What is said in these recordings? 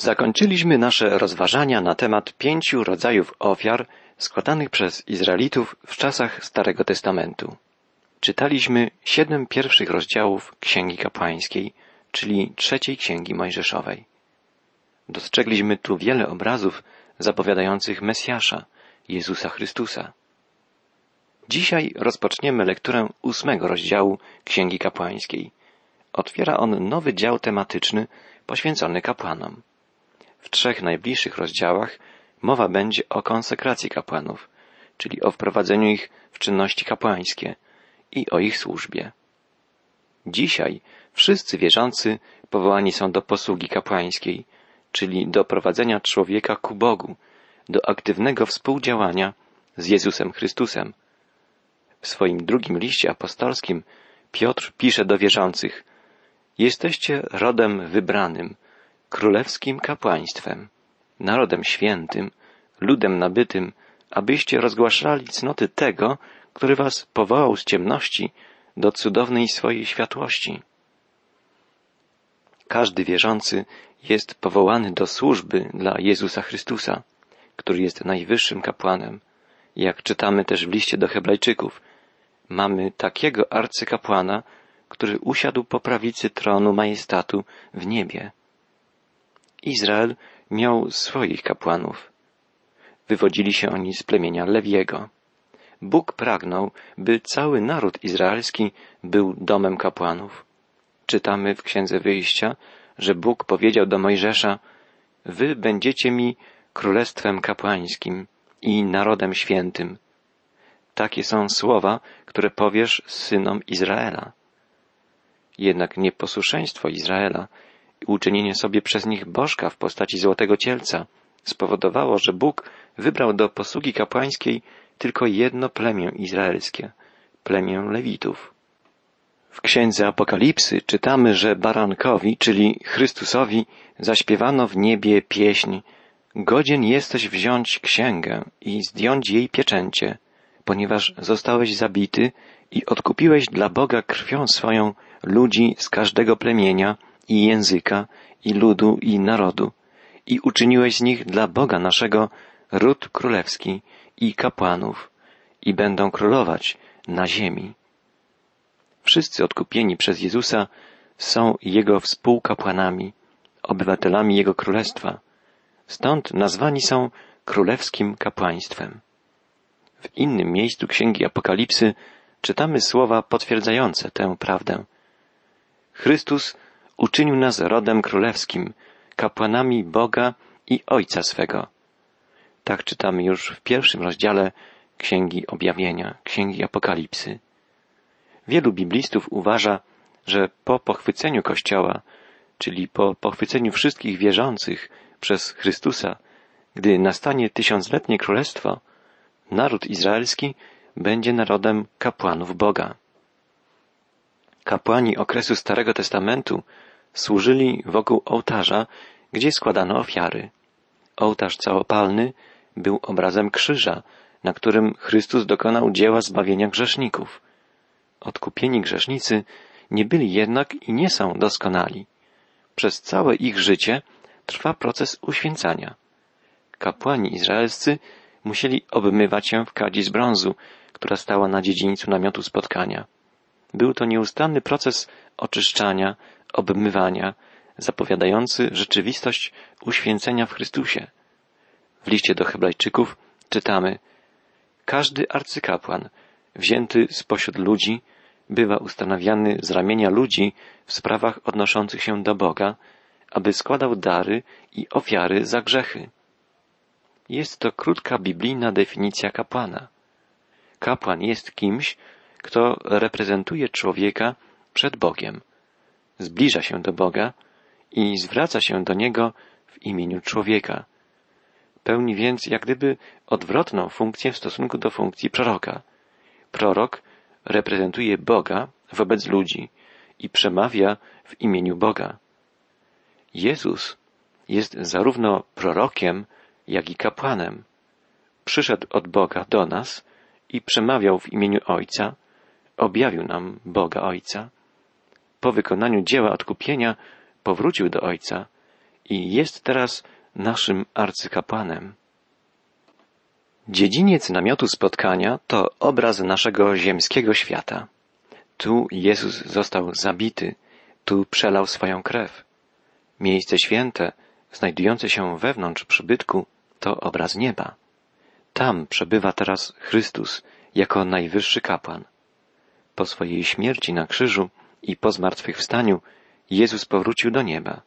Zakończyliśmy nasze rozważania na temat pięciu rodzajów ofiar składanych przez Izraelitów w czasach Starego Testamentu. Czytaliśmy siedem pierwszych rozdziałów Księgi Kapłańskiej, czyli trzeciej Księgi Mojżeszowej. Dostrzegliśmy tu wiele obrazów zapowiadających Mesjasza, Jezusa Chrystusa. Dzisiaj rozpoczniemy lekturę ósmego rozdziału Księgi Kapłańskiej. Otwiera on nowy dział tematyczny poświęcony kapłanom. W trzech najbliższych rozdziałach mowa będzie o konsekracji kapłanów, czyli o wprowadzeniu ich w czynności kapłańskie i o ich służbie. Dzisiaj wszyscy wierzący powołani są do posługi kapłańskiej, czyli do prowadzenia człowieka ku Bogu, do aktywnego współdziałania z Jezusem Chrystusem. W swoim drugim liście apostolskim Piotr pisze do wierzących Jesteście rodem wybranym, królewskim kapłaństwem, narodem świętym, ludem nabytym, abyście rozgłaszali cnoty tego, który was powołał z ciemności do cudownej swojej światłości. Każdy wierzący jest powołany do służby dla Jezusa Chrystusa, który jest najwyższym kapłanem. Jak czytamy też w liście do Hebrajczyków, mamy takiego arcykapłana, który usiadł po prawicy tronu majestatu w niebie. Izrael miał swoich kapłanów. Wywodzili się oni z plemienia Lewiego. Bóg pragnął, by cały naród izraelski był domem kapłanów. Czytamy w Księdze Wyjścia, że Bóg powiedział do Mojżesza, Wy będziecie mi królestwem kapłańskim i narodem świętym. Takie są słowa, które powiesz synom Izraela. Jednak nieposłuszeństwo Izraela uczynienie sobie przez nich bożka w postaci złotego cielca spowodowało, że Bóg wybrał do posługi kapłańskiej tylko jedno plemię izraelskie, plemię Lewitów. W księdze Apokalipsy czytamy, że barankowi, czyli Chrystusowi, zaśpiewano w niebie pieśń Godzien jesteś wziąć księgę i zdjąć jej pieczęcie, ponieważ zostałeś zabity i odkupiłeś dla Boga krwią swoją ludzi z każdego plemienia i języka i ludu i narodu i uczyniłeś z nich dla Boga naszego ród królewski i kapłanów i będą królować na ziemi. Wszyscy odkupieni przez Jezusa są Jego współkapłanami, obywatelami Jego królestwa. Stąd nazwani są królewskim kapłaństwem. W innym miejscu Księgi Apokalipsy czytamy słowa potwierdzające tę prawdę. Chrystus uczynił nas rodem królewskim, kapłanami Boga i Ojca swego. Tak czytamy już w pierwszym rozdziale Księgi Objawienia, Księgi Apokalipsy. Wielu biblistów uważa, że po pochwyceniu Kościoła, czyli po pochwyceniu wszystkich wierzących przez Chrystusa, gdy nastanie tysiącletnie królestwo, naród izraelski będzie narodem kapłanów Boga. Kapłani okresu Starego Testamentu służyli wokół ołtarza, gdzie składano ofiary. Ołtarz całopalny był obrazem krzyża, na którym Chrystus dokonał dzieła zbawienia grzeszników. Odkupieni grzesznicy nie byli jednak i nie są doskonali. Przez całe ich życie trwa proces uświęcania. Kapłani izraelscy musieli obmywać się w kadzi z brązu, która stała na dziedzińcu namiotu spotkania. Był to nieustanny proces oczyszczania, obmywania, zapowiadający rzeczywistość uświęcenia w Chrystusie. W liście do Hebrajczyków czytamy Każdy arcykapłan, wzięty spośród ludzi, bywa ustanawiany z ramienia ludzi w sprawach odnoszących się do Boga, aby składał dary i ofiary za grzechy. Jest to krótka biblijna definicja kapłana. Kapłan jest kimś, kto reprezentuje człowieka przed Bogiem, zbliża się do Boga i zwraca się do Niego w imieniu człowieka. Pełni więc jak gdyby odwrotną funkcję w stosunku do funkcji proroka. Prorok reprezentuje Boga wobec ludzi i przemawia w imieniu Boga. Jezus jest zarówno prorokiem, jak i kapłanem. Przyszedł od Boga do nas i przemawiał w imieniu Ojca, objawił nam Boga Ojca. Po wykonaniu dzieła odkupienia powrócił do Ojca i jest teraz naszym arcykapłanem. Dziedziniec namiotu spotkania to obraz naszego ziemskiego świata. Tu Jezus został zabity, tu przelał swoją krew. Miejsce święte, znajdujące się wewnątrz przybytku, to obraz nieba. Tam przebywa teraz Chrystus jako najwyższy kapłan. Po swojej śmierci na krzyżu i po zmartwychwstaniu Jezus powrócił do nieba.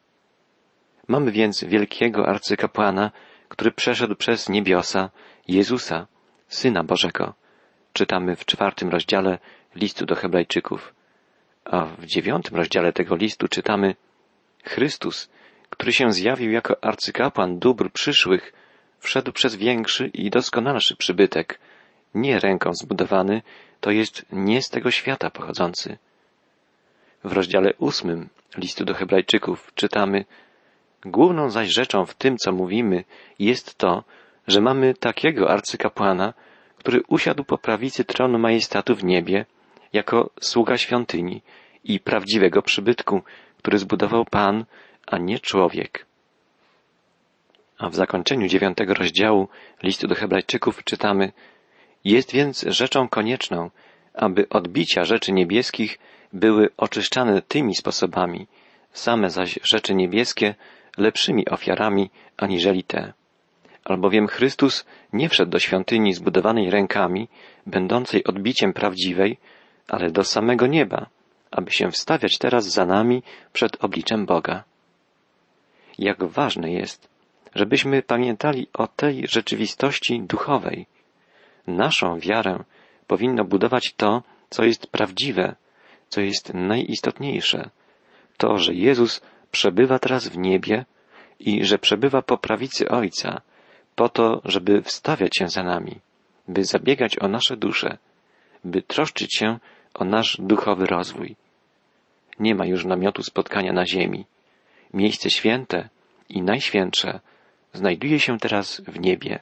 Mamy więc wielkiego arcykapłana, który przeszedł przez niebiosa Jezusa, Syna Bożego. Czytamy w czwartym rozdziale listu do Hebrajczyków. A w dziewiątym rozdziale tego listu czytamy Chrystus, który się zjawił jako arcykapłan dóbr przyszłych, wszedł przez większy i doskonalszy przybytek, nie ręką zbudowany, to jest nie z tego świata pochodzący. W rozdziale ósmym listu do Hebrajczyków czytamy Główną zaś rzeczą w tym, co mówimy, jest to, że mamy takiego arcykapłana, który usiadł po prawicy tronu majestatu w niebie, jako sługa świątyni i prawdziwego przybytku, który zbudował Pan, a nie człowiek. A w zakończeniu dziewiątego rozdziału listu do Hebrajczyków czytamy Jest więc rzeczą konieczną, aby odbicia rzeczy niebieskich były oczyszczane tymi sposobami, same zaś rzeczy niebieskie lepszymi ofiarami aniżeli te. Albowiem Chrystus nie wszedł do świątyni zbudowanej rękami, będącej odbiciem prawdziwej, ale do samego nieba, aby się wstawiać teraz za nami przed obliczem Boga. Jak ważne jest, żebyśmy pamiętali o tej rzeczywistości duchowej. Naszą wiarę powinno budować to, co jest prawdziwe, co jest najistotniejsze, to, że Jezus przebywa teraz w niebie i że przebywa po prawicy Ojca, po to, żeby wstawiać się za nami, by zabiegać o nasze dusze, by troszczyć się o nasz duchowy rozwój. Nie ma już namiotu spotkania na ziemi. Miejsce święte i najświętsze znajduje się teraz w niebie.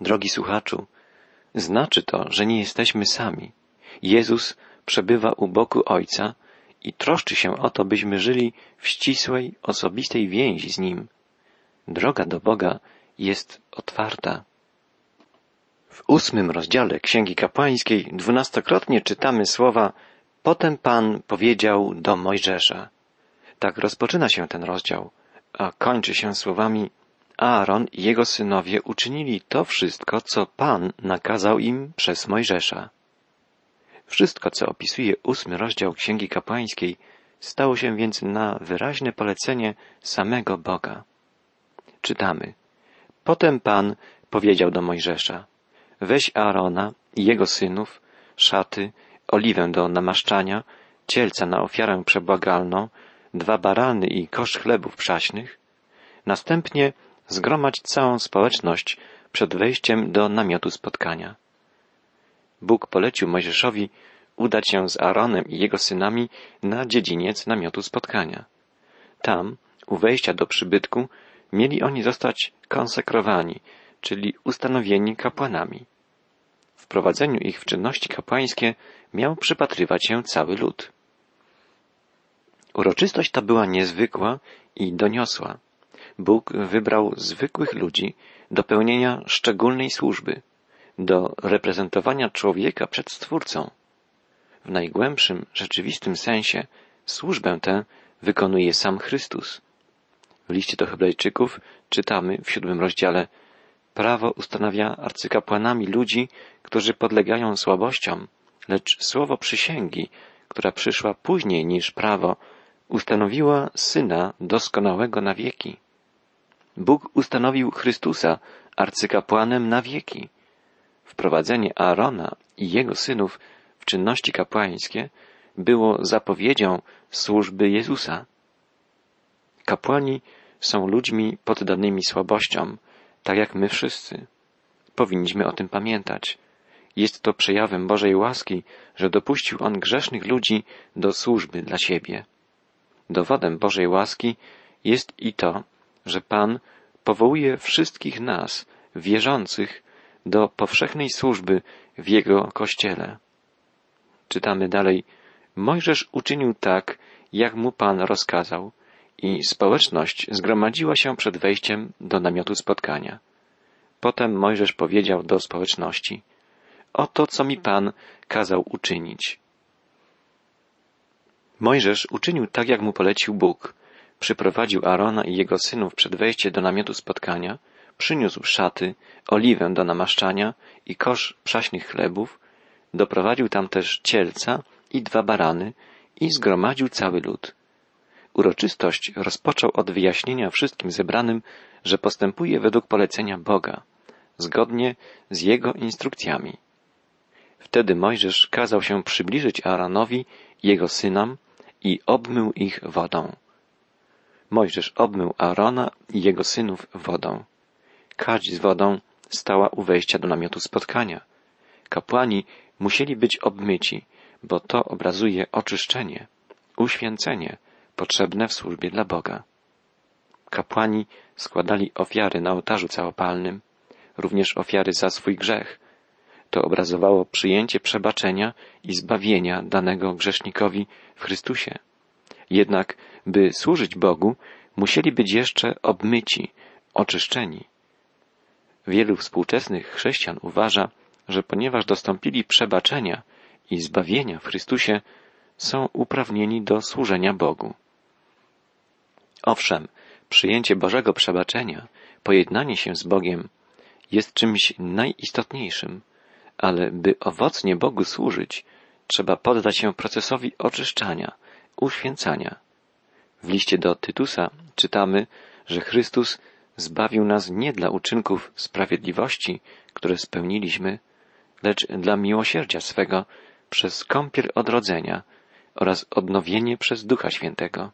Drogi słuchaczu, znaczy to, że nie jesteśmy sami. Jezus przebywa u boku Ojca i troszczy się o to, byśmy żyli w ścisłej, osobistej więzi z Nim. Droga do Boga jest otwarta. W ósmym rozdziale Księgi Kapłańskiej dwunastokrotnie czytamy słowa Potem Pan powiedział do Mojżesza. Tak rozpoczyna się ten rozdział, a kończy się słowami Aaron i jego synowie uczynili to wszystko, co Pan nakazał im przez Mojżesza. Wszystko, co opisuje ósmy rozdział Księgi Kapłańskiej, stało się więc na wyraźne polecenie samego Boga. Czytamy. Potem Pan powiedział do Mojżesza, weź Aarona i jego synów, szaty, oliwę do namaszczania, cielca na ofiarę przebłagalną, dwa barany i kosz chlebów przaśnych, następnie zgromadź całą społeczność przed wejściem do namiotu spotkania. Bóg polecił Mojżeszowi udać się z Aaronem i jego synami na dziedziniec namiotu spotkania. Tam, u wejścia do przybytku, mieli oni zostać konsekrowani, czyli ustanowieni kapłanami. W prowadzeniu ich w czynności kapłańskie miał przypatrywać się cały lud. Uroczystość ta była niezwykła i doniosła. Bóg wybrał zwykłych ludzi do pełnienia szczególnej służby, do reprezentowania człowieka przed Stwórcą. W najgłębszym, rzeczywistym sensie służbę tę wykonuje sam Chrystus. W liście do Hebrajczyków czytamy w siódmym rozdziale Prawo ustanawia arcykapłanami ludzi, którzy podlegają słabościom, lecz słowo przysięgi, która przyszła później niż prawo, ustanowiła Syna doskonałego na wieki. Bóg ustanowił Chrystusa arcykapłanem na wieki. Wprowadzenie Aarona i jego synów w czynności kapłańskie było zapowiedzią służby Jezusa. Kapłani są ludźmi poddanymi słabościom, tak jak my wszyscy. Powinniśmy o tym pamiętać. Jest to przejawem Bożej łaski, że dopuścił On grzesznych ludzi do służby dla siebie. Dowodem Bożej łaski jest i to, że Pan powołuje wszystkich nas, wierzących, do powszechnej służby w Jego Kościele. Czytamy dalej, Mojżesz uczynił tak, jak mu Pan rozkazał i społeczność zgromadziła się przed wejściem do namiotu spotkania. Potem Mojżesz powiedział do społeczności, oto co mi Pan kazał uczynić. Mojżesz uczynił tak, jak mu polecił Bóg. Przyprowadził Arona i jego synów przed wejście do namiotu spotkania, przyniósł szaty, oliwę do namaszczania i kosz przaśnych chlebów, doprowadził tam też cielca i dwa barany i zgromadził cały lud. Uroczystość rozpoczął od wyjaśnienia wszystkim zebranym, że postępuje według polecenia Boga, zgodnie z jego instrukcjami. Wtedy Mojżesz kazał się przybliżyć Aaronowi i jego synom i obmył ich wodą. Mojżesz obmył Aarona i jego synów wodą. Kadź z wodą stała u wejścia do namiotu spotkania. Kapłani musieli być obmyci, bo to obrazuje oczyszczenie, uświęcenie potrzebne w służbie dla Boga. Kapłani składali ofiary na ołtarzu całopalnym, również ofiary za swój grzech. To obrazowało przyjęcie przebaczenia i zbawienia danego grzesznikowi w Chrystusie. Jednak, by służyć Bogu, musieli być jeszcze obmyci, oczyszczeni. Wielu współczesnych chrześcijan uważa, że ponieważ dostąpili przebaczenia i zbawienia w Chrystusie, są uprawnieni do służenia Bogu. Owszem, przyjęcie Bożego przebaczenia, pojednanie się z Bogiem jest czymś najistotniejszym, ale by owocnie Bogu służyć, trzeba poddać się procesowi oczyszczania, uświęcania. W liście do Tytusa czytamy, że Chrystus zbawił nas nie dla uczynków sprawiedliwości, które spełniliśmy, lecz dla miłosierdzia swego przez kąpiel odrodzenia oraz odnowienie przez Ducha Świętego.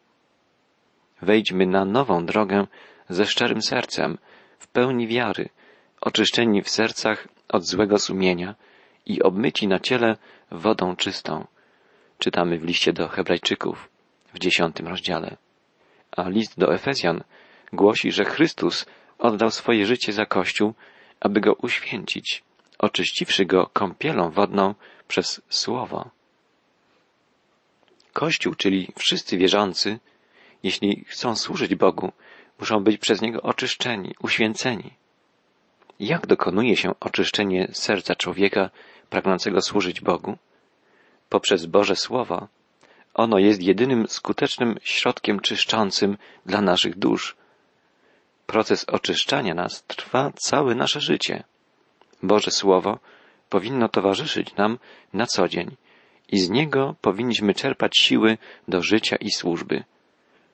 Wejdźmy na nową drogę ze szczerym sercem, w pełni wiary, oczyszczeni w sercach od złego sumienia i obmyci na ciele wodą czystą. Czytamy w liście do Hebrajczyków w dziesiątym rozdziale. A list do Efezjan głosi, że Chrystus oddał swoje życie za Kościół, aby go uświęcić, oczyściwszy go kąpielą wodną przez Słowo. Kościół, czyli wszyscy wierzący, jeśli chcą służyć Bogu, muszą być przez Niego oczyszczeni, uświęceni. Jak dokonuje się oczyszczenie serca człowieka pragnącego służyć Bogu? Poprzez Boże Słowo. Ono jest jedynym skutecznym środkiem czyszczącym dla naszych dusz. Proces oczyszczania nas trwa całe nasze życie. Boże Słowo powinno towarzyszyć nam na co dzień i z niego powinniśmy czerpać siły do życia i służby.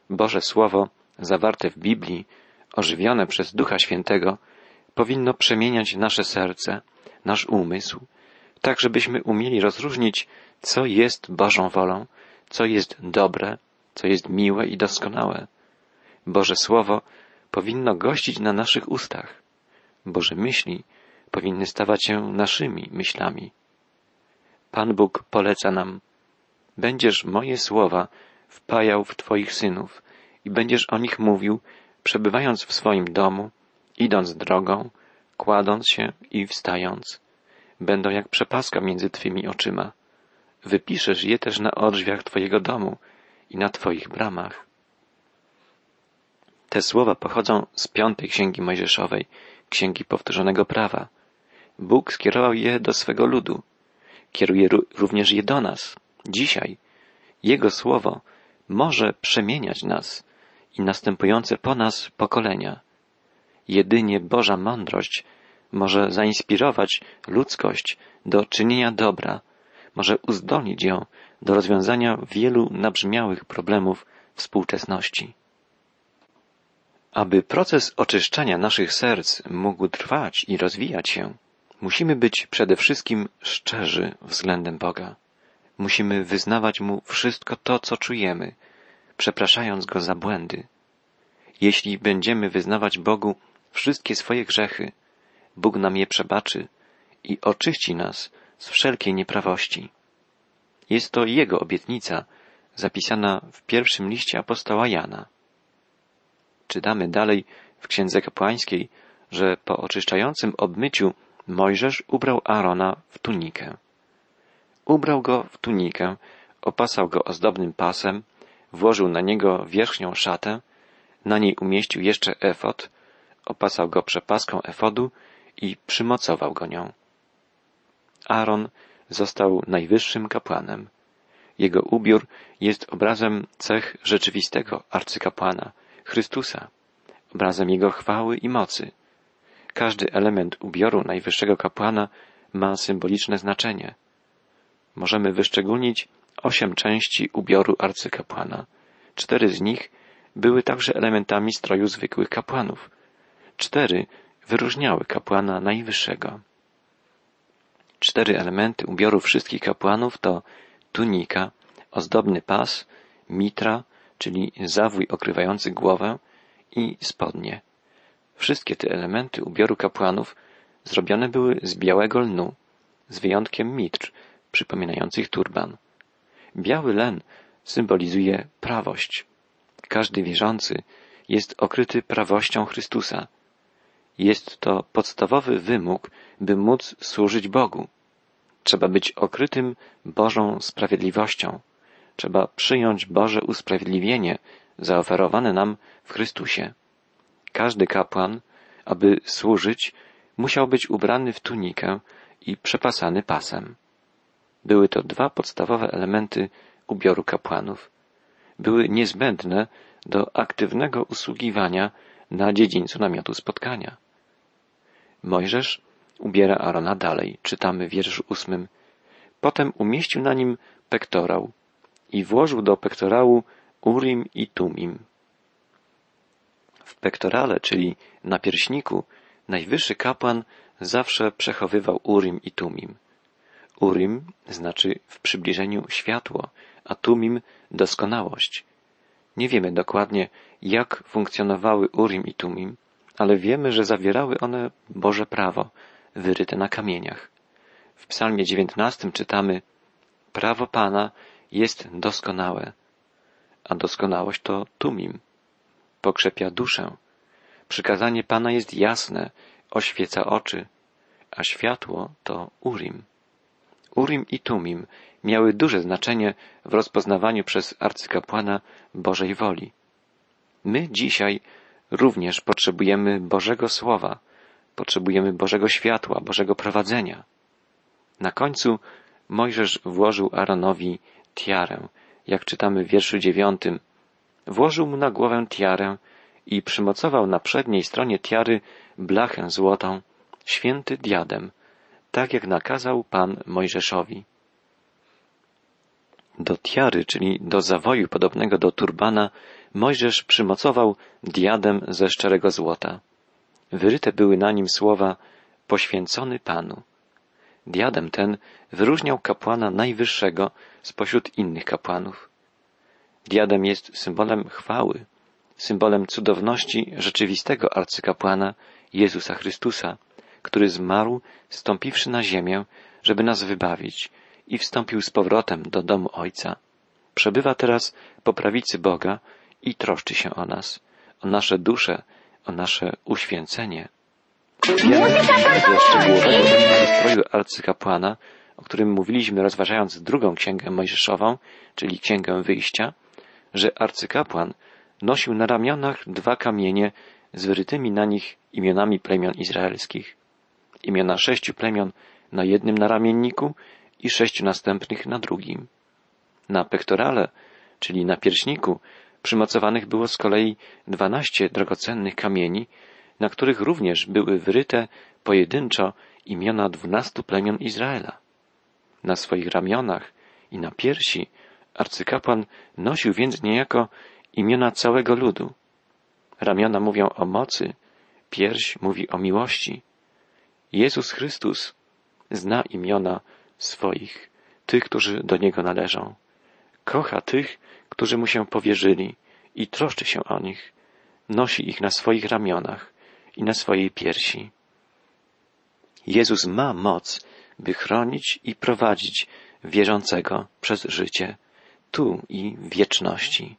Boże Słowo, zawarte w Biblii, ożywione przez Ducha Świętego, powinno przemieniać nasze serce, nasz umysł, tak żebyśmy umieli rozróżnić, co jest Bożą wolą, co jest dobre, co jest miłe i doskonałe. Boże Słowo powinno gościć na naszych ustach. Boże myśli powinny stawać się naszymi myślami. Pan Bóg poleca nam, będziesz moje słowa wpajał w Twoich synów i będziesz o nich mówił, przebywając w swoim domu, idąc drogą, kładąc się i wstając. Będą jak przepaska między Twymi oczyma. Wypiszesz je też na odrzwiach Twojego domu i na Twoich bramach. Te słowa pochodzą z piątej księgi Mojżeszowej, księgi powtórzonego prawa. Bóg skierował je do swego ludu. Kieruje również je do nas, dzisiaj. Jego słowo może przemieniać nas i następujące po nas pokolenia. Jedynie Boża mądrość może zainspirować ludzkość do czynienia dobra, może uzdolnić ją do rozwiązania wielu nabrzmiałych problemów współczesności. Aby proces oczyszczania naszych serc mógł trwać i rozwijać się, musimy być przede wszystkim szczerzy względem Boga. Musimy wyznawać Mu wszystko to, co czujemy, przepraszając Go za błędy. Jeśli będziemy wyznawać Bogu wszystkie swoje grzechy, Bóg nam je przebaczy i oczyści nas z wszelkiej nieprawości. Jest to Jego obietnica, zapisana w pierwszym liście apostoła Jana. Czytamy dalej w Księdze Kapłańskiej, że po oczyszczającym obmyciu Mojżesz ubrał Arona w tunikę. Ubrał go w tunikę, opasał go ozdobnym pasem, włożył na niego wierzchnią szatę, na niej umieścił jeszcze efod, opasał go przepaską efodu i przymocował go nią. Aaron został najwyższym kapłanem. Jego ubiór jest obrazem cech rzeczywistego arcykapłana, Chrystusa, obrazem Jego chwały i mocy. Każdy element ubioru najwyższego kapłana ma symboliczne znaczenie. Możemy wyszczególnić osiem części ubioru arcykapłana. Cztery z nich były także elementami stroju zwykłych kapłanów. Cztery wyróżniały kapłana najwyższego. Cztery elementy ubioru wszystkich kapłanów to tunika, ozdobny pas, mitra, czyli zawój okrywający głowę i spodnie. Wszystkie te elementy ubioru kapłanów zrobione były z białego lnu, z wyjątkiem mitr, przypominających turban. Biały len symbolizuje prawość. Każdy wierzący jest okryty prawością Chrystusa. Jest to podstawowy wymóg, by móc służyć Bogu. Trzeba być okrytym Bożą sprawiedliwością. Trzeba przyjąć Boże usprawiedliwienie zaoferowane nam w Chrystusie. Każdy kapłan, aby służyć, musiał być ubrany w tunikę i przepasany pasem. Były to dwa podstawowe elementy ubioru kapłanów. Były niezbędne do aktywnego usługiwania na dziedzińcu namiotu spotkania. Mojżesz ubiera Arona dalej, czytamy w wierszu ósmym. Potem umieścił na nim pektorał i włożył do pektorału Urim i Tumim. W pektorale, czyli na pierśniku, najwyższy kapłan zawsze przechowywał Urim i Tumim. Urim znaczy w przybliżeniu światło, a Tumim doskonałość. Nie wiemy dokładnie, jak funkcjonowały Urim i Tumim, ale wiemy, że zawierały one Boże prawo, wyryte na kamieniach. W psalmie dziewiętnastym czytamy Prawo Pana jest doskonałe, a doskonałość to Tumim. Pokrzepia duszę. Przykazanie Pana jest jasne, oświeca oczy, a światło to Urim. Urim i Tumim miały duże znaczenie w rozpoznawaniu przez arcykapłana Bożej woli. My dzisiaj również potrzebujemy Bożego Słowa, potrzebujemy Bożego światła, Bożego prowadzenia. Na końcu Mojżesz włożył Aaronowi tiarę, jak czytamy w wierszu dziewiątym. Włożył mu na głowę tiarę i przymocował na przedniej stronie tiary blachę złotą, święty diadem, tak jak nakazał Pan Mojżeszowi. Do tiary, czyli do zawoju podobnego do turbana, Mojżesz przymocował diadem ze szczerego złota. Wyryte były na nim słowa poświęcony Panu. Diadem ten wyróżniał kapłana najwyższego spośród innych kapłanów. Diadem jest symbolem chwały, symbolem cudowności rzeczywistego arcykapłana Jezusa Chrystusa, który zmarł, stąpiwszy na ziemię, żeby nas wybawić i wstąpił z powrotem do domu Ojca. Przebywa teraz po prawicy Boga i troszczy się o nas, o nasze dusze, o nasze uświęcenie. Wiemy ze szczegółowego stroju arcykapłana, o którym mówiliśmy rozważając drugą księgę mojżeszową, czyli księgę wyjścia, że arcykapłan nosił na ramionach dwa kamienie z wyrytymi na nich imionami plemion izraelskich. Imiona sześciu plemion na jednym naramienniku i sześciu następnych na drugim. Na pektorale, czyli na pierśniku, przymocowanych było z kolei dwanaście drogocennych kamieni, na których również były wyryte pojedynczo imiona dwunastu plemion Izraela. Na swoich ramionach i na piersi arcykapłan nosił więc niejako imiona całego ludu. Ramiona mówią o mocy, pierś mówi o miłości. Jezus Chrystus zna imiona swoich, tych, którzy do Niego należą. Kocha tych, którzy Mu się powierzyli i troszczy się o nich. Nosi ich na swoich ramionach i na swojej piersi. Jezus ma moc, by chronić i prowadzić wierzącego przez życie, tu i w wieczności.